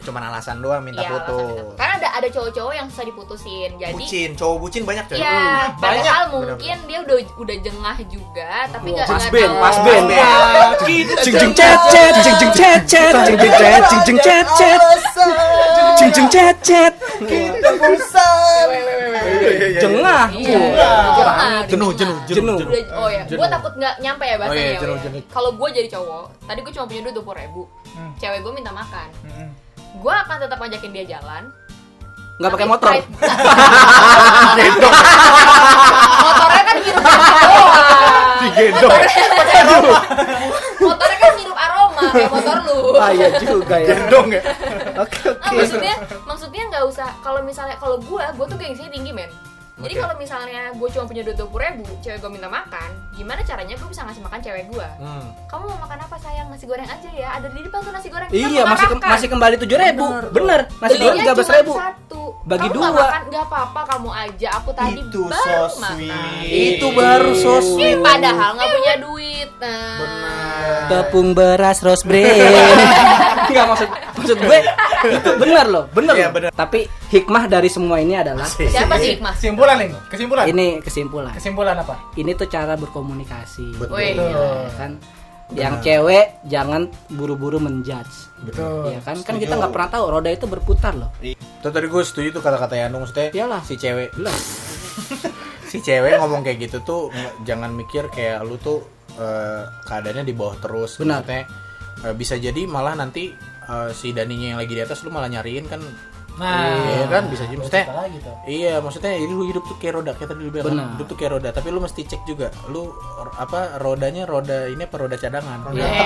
cuman alasan doang minta Iya, alasan putus. Karena ada ada cowok-cowok yang susah diputusin. Jadi Bucin, cowok bucin banyak coy. Iya, banyak. padahal Bener-bener. mungkin dia udah udah jengah juga, tapi nggak Pas nggak band, tahu. pas band. Kita Jeng jeng cet cet, jeng jeng cet cet, jeng jeng cet, jeng jeng cet bosan. Jengah. Iya, Wah. jengah, Jenuh, jenuh, jengah. jenuh. Oh ya, gue Jenuh. takut nggak nyampe ya bahasanya. Oh iya, ya, jenuh, jenuh. Kalau gue jadi cowok, tadi gue cuma punya duit dua ribu, Hmm. cewek gue minta makan, Mm-mm. gue akan tetap ngajakin dia jalan. Nggak pakai motor. Motornya kan doang. Digendong. Motornya kan ngirup aroma kayak motor lu. Ah iya juga ya. Gendong ya. Oke Nah, oke. maksudnya maksudnya nggak usah kalau misalnya kalau gue gue tuh gengsinya tinggi men jadi kalau misalnya gue cuma punya duit dua ribu cewek gue minta makan gimana caranya gue bisa ngasih makan cewek gue Hmm. kamu mau makan apa sayang nasi goreng aja ya ada di depan tuh nasi goreng Iya masih ke- masih kembali tujuh ribu. Bener. Nasi goreng tiga belas ribu. satu Bagi kamu dua. nggak makan nggak apa-apa kamu aja aku tadi Itu baru so makan sweet. Itu baru so padahal nggak punya duit nah Benar. Tepung beras rose bran. Enggak maksud maksud gue itu benar loh, benar. Iya, loh. benar. Tapi hikmah dari semua ini adalah siapa sih hikmah Kesimpulan nih, kesimpulan. ini kesimpulan. Kesimpulan apa? Ini tuh cara berkomunikasi. Betul. Wih, Betul. Ya kan yang cewek jangan buru-buru menjudge Betul. ya kan kan kita nggak pernah tahu roda itu berputar loh Itu tadi gue setuju tuh kata-kata Yanung maksudnya Iyalah. si cewek jelas si cewek ngomong kayak gitu tuh jangan mikir kayak lu tuh eh, keadaannya di bawah terus Benar. maksudnya eh, bisa jadi malah nanti eh, si Daninya yang lagi di atas lu malah nyariin kan Nah, Iya kan, bisa jadi. Maksudnya- lagi tuh. Iya, maksudnya ini lu hidup tuh kayak roda kayak tadi lu bilang. Benar. Hidup tuh kayak roda, tapi lu mesti cek juga. Lu apa rodanya roda ini apa roda cadangan? Roda. Iya. Iya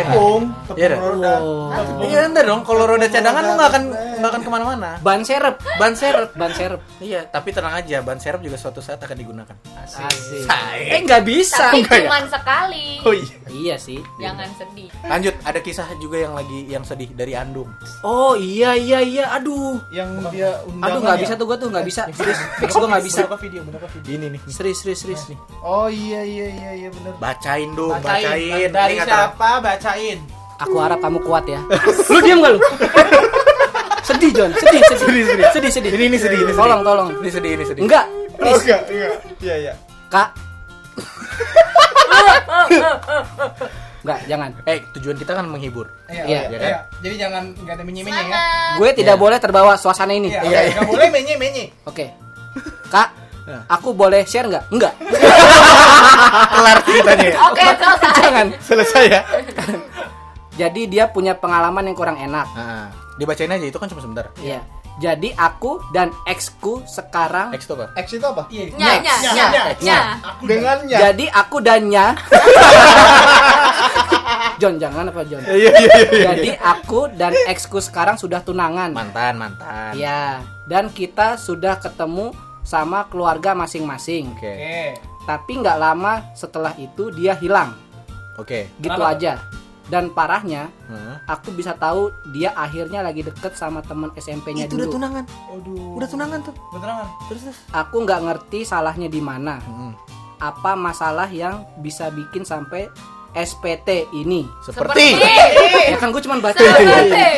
kan? Tepung, Iya, tepung roda. Oh. Iya enggak dong, kalau roda cadangan lu nggak akan nggak akan ke mana-mana. ban serep Ban serep. ban serep Iya, tapi tenang aja, ban serep juga suatu saat akan digunakan. Asik. Eh nggak bisa tapi Enggak ya? cuma sekali Oh iya. iya sih. Jangan sedih. Lanjut, ada kisah juga yang lagi yang sedih dari Andung. Oh iya iya iya, aduh. Yang dia undangan Aduh nggak ya? bisa tuh gua tuh nggak bisa. Serius, fix gua nggak bisa. Berapa video? Berapa video? Ini nih. Serius serius serius nih. Oh iya iya iya iya benar. Bacain dong, Bacain. bacain. Dari Ini kata- siapa? Bacain. Aku harap kamu kuat ya. lu diam gak lu? sedih John, sedih sedih sedih sedih sedih. Ini ini sedih, ini sedih. Tolong tolong. Ini sedih, ini sedih. Enggak, Oh, please. enggak, enggak. Iya iya. Kak. Enggak, jangan. Eh, tujuan kita kan menghibur. Iya, iya kan? Jadi jangan nggak ada menye-menye ya. Gue tidak Iya. boleh terbawa suasana ini. Iya, Oke. iya. Nggak boleh menye-menye. Kak, Iya. aku boleh share nggak? Enggak. Kelar ceritanya. ya? Oke, selesai. Jangan. Selesai ya. Jadi dia punya pengalaman yang kurang enak. Nah, dibacain aja itu kan cuma sebentar. Iya. Jadi aku dan exku sekarang X itu apa? X itu apa? Iya. Nya, nya, Nya, nya, nya. nya. Dengannya. Jadi aku dan Nya John jangan apa John Iya, iya, iya. Jadi aku dan exku sekarang sudah tunangan Mantan, mantan. Iya Dan kita sudah ketemu sama keluarga masing-masing Oke. Oke. Tapi nggak lama setelah itu dia hilang Oke. Gitu Kenapa? aja Dan parahnya Hah? Aku bisa tahu dia akhirnya lagi deket sama teman SMP-nya Itu udah dulu tunangan. Aduh. Udah tunangan tuh. Beneran. Terus terus. Aku nggak ngerti salahnya di mana Mm-mm. Apa masalah yang bisa bikin sampai SPT ini Seperti. Ya kan gue cuma baca Seperti.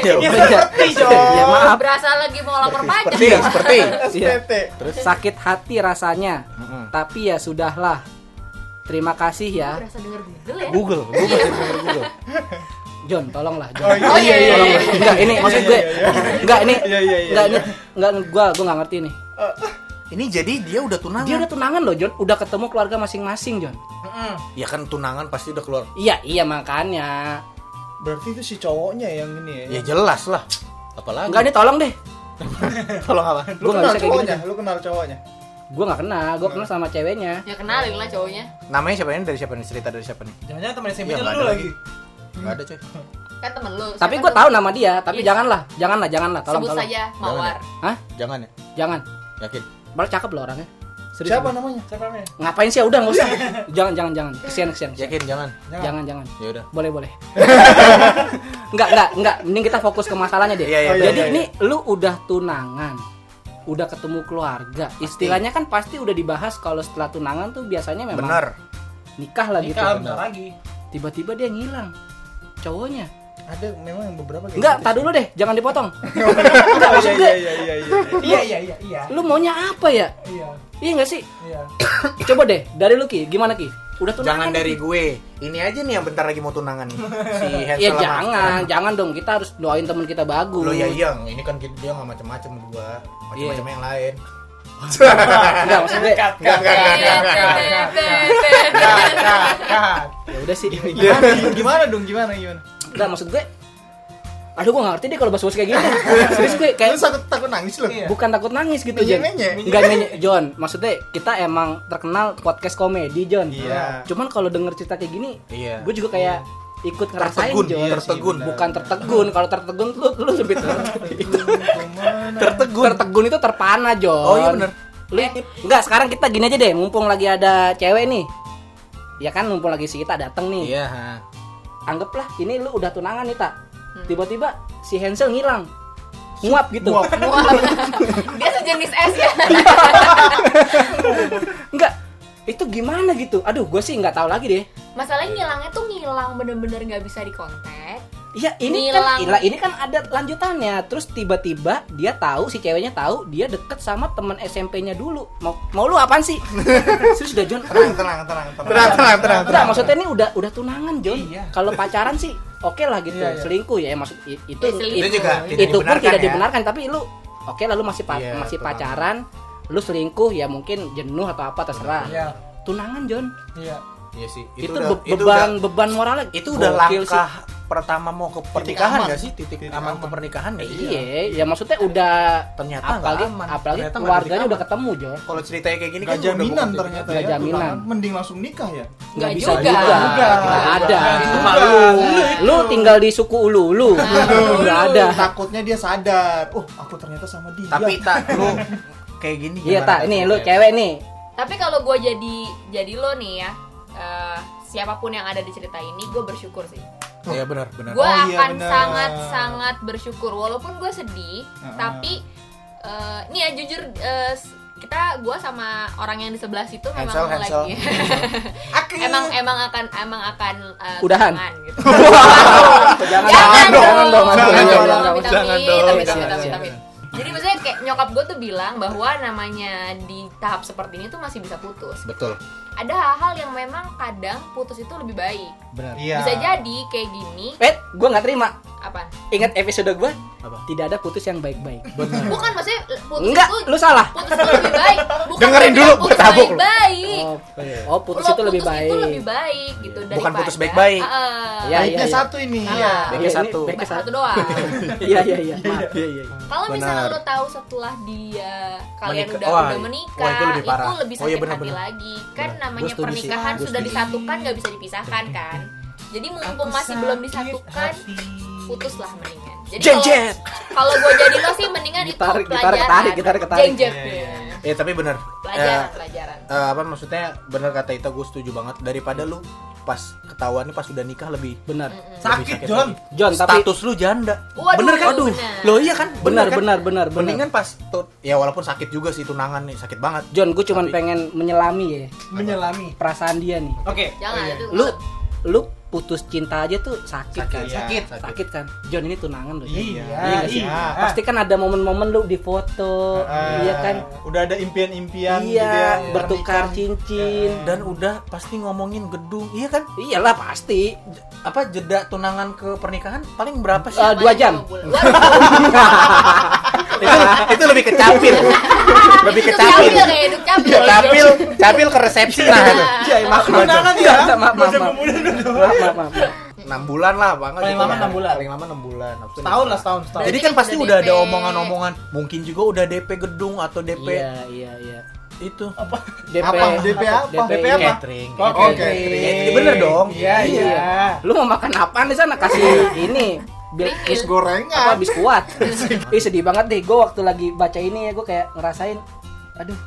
Ya, Ya, Seperti dong. ya maaf Berasa lagi mau lapor pajak. Seperti, seperti. Iya. SPT. Terus. sakit hati rasanya Mm-mm. tapi ya sudahlah terima kasih ya Berasa denger Google ya. Google, Google, Google, Google. John tolonglah John Oh, iya, Oh, iya, iya, Tolonglah. iya. enggak ini maksud gue enggak ini Iya iya iya. enggak ini enggak gua gua nggak ngerti nih Ini jadi dia udah tunangan. dia udah tunangan loh John udah ketemu keluarga masing-masing John Mm-mm. Ya kan tunangan pasti udah keluar. iya iya makanya Berarti itu si cowoknya yang ini ya. Ya jelas lah. Apalagi. enggak ini tolong deh tolong apa? Lu Gua nggak kenal bisa kayak cowoknya? gitu. Lu kenal cowoknya? Gua nggak kenal gua kenal sama ceweknya Ya kenalin lah cowoknya. Namanya siapa ini dari siapa nih? Cerita dari siapa nih? Jangan-jangan temen SMP Iya, nya nggak lu ada lagi. Enggak ada, coy. Kan temen lu. tapi tuh? tahu nama dia tapi Iya. janganlah janganlah janganlah tolong Sebut tolong saja Mawar. hah Jangan ya. jangan Yakin. Baru cakep loh orangnya Serius Siapa namanya? Siapa namanya? ngapain sih udah nggak usah jangan jangan jangan kesian kesian, kesian. Yakin jangan. jangan jangan Ya udah. boleh boleh enggak enggak enggak mending kita fokus ke masalahnya deh Iya, iya, iya, jadi iya, ini lu udah tunangan udah ketemu keluarga istilahnya kan pasti udah dibahas kalau setelah tunangan tuh biasanya memang Benar. nikah lah gitu Nikah lagi. tiba-tiba dia ngilang cowoknya Ada memang yang beberapa kayak enggak gitu tar sih. dulu deh jangan dipotong Enggak, iya, iya, iya, iya, iya, iya. Iya iya iya iya. lu maunya apa ya Iya. iya nggak sih Iya. coba deh dari lu ki gimana ki udah tunangan Jangan nih, dari Ki? gue. Ini aja nih yang bentar lagi mau tunangan nih. Si Hansel ya sama- jangan jangan dong kita harus doain teman kita bagus Lo ya iya, ini kan dia nggak macam-macam gua. Macam-macam Iya. yang lain. enggak maksudnya Enggak, enggak, enggak, enggak, ya udah sih Gimana, gimana dong? Gimana gimana? enggak maksud gue aduh gue gak ngerti deh kalau bahas kayak gini serius gue Lu kayak takut takut nangis lu? Iya. bukan takut nangis gitu Menye-menye. enggak menye John maksudnya kita emang terkenal podcast komedi John Iya. cuman kalau denger cerita kayak gini Iya. gue juga kayak ikut ngerasain Tertegun, John iya sih, Tertegun. benar. bukan tertegun kalau tertegun lu lu lebih Ke mana? Tertegun. tertegun itu terpana John Oh, iya bener. lu enggak sekarang kita gini aja deh mumpung lagi ada cewek nih ya kan mumpung lagi si kita dateng nih Iya, ha. anggaplah ini lu udah tunangan nih tak tiba-tiba si Hansel ngilang nguap gitu Nguap. Wah, Dia sejenis es ya. enggak itu gimana gitu aduh gue sih nggak tahu lagi deh Masalahnya ngilangnya tuh ngilang bener-bener nggak bisa dikontak. Iya ini Ngilang. kan ini kan ada lanjutannya terus tiba-tiba dia tahu si ceweknya tahu dia deket sama teman SMP-nya dulu mau mau lu apaan sih terus udah John Tenang, tenang, tenang, tenang. Tenang, tenang, tenang, maksudnya ini udah udah tunangan John Iya. kalau pacaran sih oke lah gitu Iya, iya. selingkuh ya maksud itu Ya, selingkuh. Itu juga tidak itu pun dibenarkan tidak ya. dibenarkan tapi lu oke lah lu masih pa- Iya, masih pacaran lu selingkuh ya mungkin jenuh atau apa terserah Iya. tunangan John Iya. Iya sih. itu, udah- be- itu beban udah- beban moralnya itu udah gokil sih. langkah pertama mau ke pernikahan nggak sih titik, Titik aman, ke aman. pernikahan nggak sih? Iya, ya maksudnya udah Ternyata apalagi nggak aman. apalagi Ternyata keluarganya udah ketemu, Jo. Kalau ceritanya kayak gini Gak kan udah jaminan ternyata ya. jaminan. Mending langsung nikah ya. Nggak bisa juga. juga. Nggak Nggak ada. Itu mah lu, lu tinggal di suku ulu lu. Nggak ada. Takutnya dia sadar. Oh, aku ternyata sama dia. Tapi tak lu kayak gini Iya, tak. Ini lu cewek nih. Tapi kalau gue jadi jadi lo nih ya, eh, siapa pun yang ada di cerita ini gue bersyukur sih Iya benar benar. gue Oh, iya, akan bener. sangat sangat bersyukur walaupun gue sedih Heeh. tapi eh, nih ya jujur eh, s- kita gue sama orang yang di sebelah situ memang Hansel, Hansel. lagi emang emang akan emang akan eh, Udahan? gitu jangan jangan dong jangan dong Jangan Jangan dong. dong. Jangan dong, jangan, amit-amit, jangan. amit. Jadi maksudnya kayak nyokap gue tuh bilang bahwa namanya di tahap seperti ini tuh masih bisa putus Betul. Ada hal-hal yang memang kadang putus itu lebih baik Benar. Iya. bisa jadi kayak gini Pet, gue nggak terima. apa Ingat episode gue? Apa? Tidak ada putus yang baik-baik. bukan maksudnya putus Enggak, itu lu salah. putus itu lebih baik bukan Dengerin dulu, putus tabuk lu. baik Oh, oh putus Lo itu lebih putus baik. itu lebih baik gitu Bukan daripada putus baik-baik. Ah. Iya, Baiknya iya. satu ini Salah. ya. Baiknya Iya, satu. baiknya satu doang Iya iya iya. Maaf. Iya iya. kalau misalnya lo tahu setelah dia kalian udah udah menikah itu lebih parah. lebih Oh, iya, sakit hati lagi kan. Namanya Gua sih. pernikahan Gua sudah disatukan nggak bisa dipisahkan kan? Jadi mumpung masih belum disatukan putuslah mendingan. Jadi kalau- gue jadi lo sih mendingan itu Gitarik, gitarik, pelajaran. Jeng jet Iya, iya, iya. Eh tapi benar. pelajaran Eh, pelajaran eh, apa maksudnya benar kata Ita gue setuju banget daripada lu pas ketahuan nih pas udah nikah lebih Benar. Sakit, lebih John. lagi. John, tapi status lu janda. Waduh, bener kan? bener. Lo iya kan? benar kan? benar benar benar. Mendingan pas tuh ya walaupun sakit juga sih tunangan nih, sakit banget. John, gue cuman Tapi- pengen menyelami ya Menyelami. perasaan dia nih. Oke. jangan Oh, iya. itu Lu lu putus cinta aja tuh sakit, kan? Iya. sakit, Sakit kan? John ini tunangan loh. Iya, nggak sih? iya. Pasti kan ada momen-momen lu di foto, Ah, iya kan? Udah ada impian-impian gitu Iya, ya, bertukar cincin. Dan udah pasti ngomongin gedung, iya kan? Iyalah pasti. Apa jeda tunangan ke pernikahan paling berapa sih? Eh, dua jam. Itu, itu lebih ke capil. lebih ke itu capil. capil capil. Ke resepsi lah itu. Iya, maaf maaf. Tunangan ya? Maaf pemuda dulu. Maaf maaf. maaf. 6 bulan lah banget Paling lama kan. enam bulan. Paling lama 6 bulan. Setahun lah, setahun, setahun. Jadi kan kan pasti udah udah ada omongan-omongan, mungkin juga udah DP gedung atau DP Iya, iya, iya. itu. DP Apa? DP apa? DP apa? Catering. Oh, Catering. Bener dong. Iya, iya. Lu mau makan apaan di sana? Kasih ini bil Bis apa gorengan. biskuat. Ih sedih banget deh. Gue waktu lagi baca ini ya gue kayak ngerasain, aduh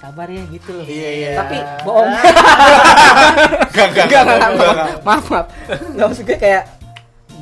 sabar ya gitu loh. Iya, iya. Tapi bohong. Gak, gak, Enggak, enggak, enggak, maaf, maaf. Enggak maksud gue kayak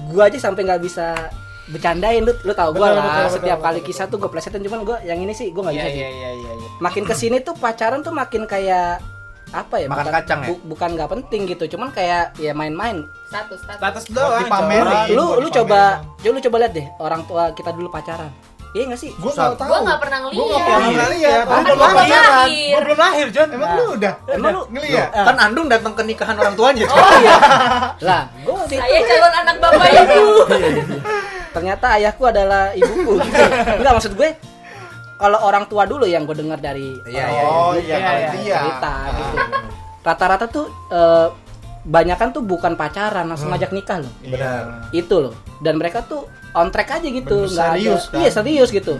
gue aja sampai nggak bisa bercandain lu lu tau gue lah betul, betul, setiap betul, kali betul. kisah tuh gue plesetin cuman gue yang ini sih gue nggak Iya, bisa sih iya, iya, iya, iya. makin ke sini tuh pacaran tuh makin kayak apa ya Makan bukan- kacang ya? bu- bukan nggak penting gitu cuman kayak ya main-main Status, status. Status doang. dipamerin. Lu lu coba coba lu coba lihat deh orang tua kita dulu pacaran iya nggak sih Gua Susah. nggak tahu. Gua nggak pernah ngeliat. pernah Iya. ngeliat. Kan Gua belum belum lahir. Gua belum lahir, John. Emang lu udah? Emang lu- ngeliat? Kan Andung datang ke nikahan orang tuanya. oh iya lah gue Saya calon anak bapak ibu. ternyata ayahku adalah ibuku enggak maksud gue kalau orang tua dulu yang gue dengar dari Iya, iya, Oh, iya, iya, iya. cerita gitu rata-rata tuh eh, banyakan tuh bukan pacaran langsung ngajak nikah loh Benar. itu loh dan mereka tuh on track aja gitu nggak serius, ada kan? iya serius gitu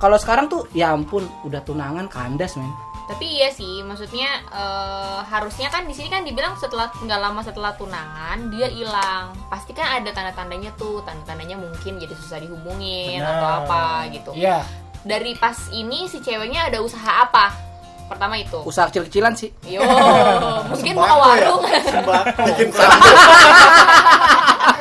kalau sekarang tuh ya ampun udah tunangan kandas men Tapi iya sih, maksudnya eh, harusnya kan di sini kan dibilang setelah nggak lama setelah tunangan dia hilang. Pasti kan ada tanda-tandanya tuh, tanda-tandanya mungkin jadi susah dihubungin Benar. atau apa gitu. Iya. Dari pas ini si ceweknya ada usaha apa? Pertama itu. usaha kecil-kecilan sih Yo, mungkin buka ya? warung, sambel,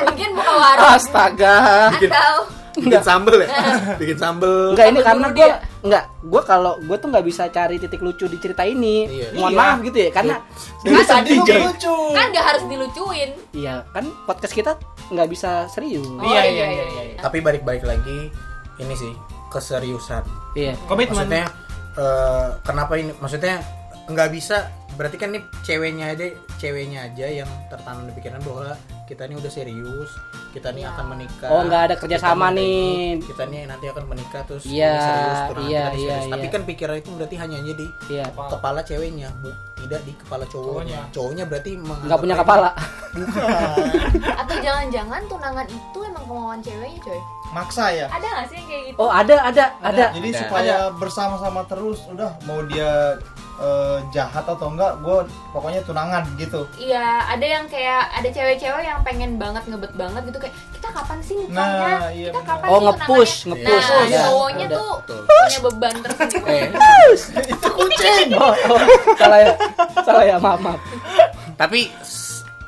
mungkin buka warung astaga atau bikin sambel ya. Bikin sambel. enggak ini karena gue dia. enggak gue kalau gue tuh nggak bisa cari titik lucu di cerita ini Iya. mohon Iya. maaf gitu ya karena Kan sedih, lucu. Kan nggak harus dilucuin. iya kan podcast kita nggak bisa serius Oh, Iya, iya, iya, iya. Tapi balik-balik lagi ini sih keseriusan. iya Komitmen. Maksudnya eh, kenapa ini? Maksudnya nggak bisa berarti kan nih ceweknya aja ceweknya aja yang tertanam di pikiran bahwa kita ini udah serius kita nih Iya. akan menikah Oh, nggak ada kerjasama nih. ikut, kita nih nanti akan menikah terus Iya, ini serius tunangan iya, iya, serius. tapi iya. kan pikiran itu berarti hanya aja di iya kepala ceweknya bu tidak di kepala cowoknya Cowoknya. cowoknya berarti nggak punya kepala Atau jangan-jangan tunangan itu emang kemauan ceweknya, coy. Maksa ya. Ada nggak sih yang kayak gitu? oh ada ada ada Jadi Ada. supaya bersama-sama terus, udah mau dia eh, jahat atau enggak, gue pokoknya tunangan gitu. Iya, ada yang kayak ada cewek-cewek yang pengen banget ngebet banget gitu kayak kita kapan sih nikahnya? Nah, iya kita kapan Oh, sih nge-push, tunangannya?" nge-push. Nah, Ada, cowoknya ada. tuh punya beban tersendiri. Eh, Itu kucing. oh, oh, salah ya salah ya maaf maaf tapi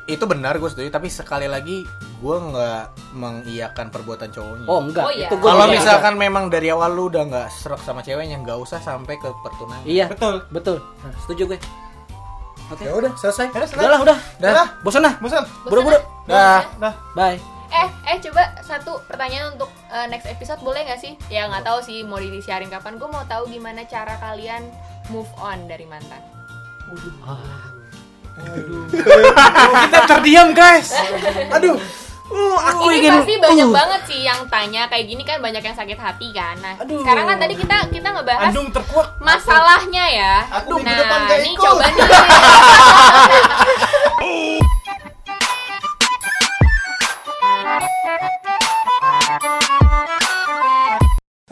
itu benar gue setuju tapi sekali lagi gue nggak mengiyakan perbuatan cowoknya Oh enggak, Oh, iya. itu kalau misalkan memang dari awal lu udah nggak serak sama ceweknya nggak usah sampai ke pertunangan Iya, Betul. betul. Nah, setuju gue. Oke. ya udah selesai Ya udah, selesai. Udah lah, udah. Dah. Bosan lah. Bosan. Buru-buru. dah Dah. Bye. Eh, eh coba satu pertanyaan untuk eh, next episode boleh nggak sih? Ya nggak tahu sih mau disiarin kapan. Gue mau tahu gimana cara kalian move on dari mantan. Kita terdiam, guys. aduh Uh, aku ini ingin, pasti banyak uh. banget sih yang tanya kayak gini kan banyak yang sakit hati kan. Nah, Aduh. sekarang kan tadi kita kita ngebahas Andung terkuat. masalahnya ya. Aduh, nah, depan ini coba nih.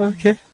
Oke. Okay.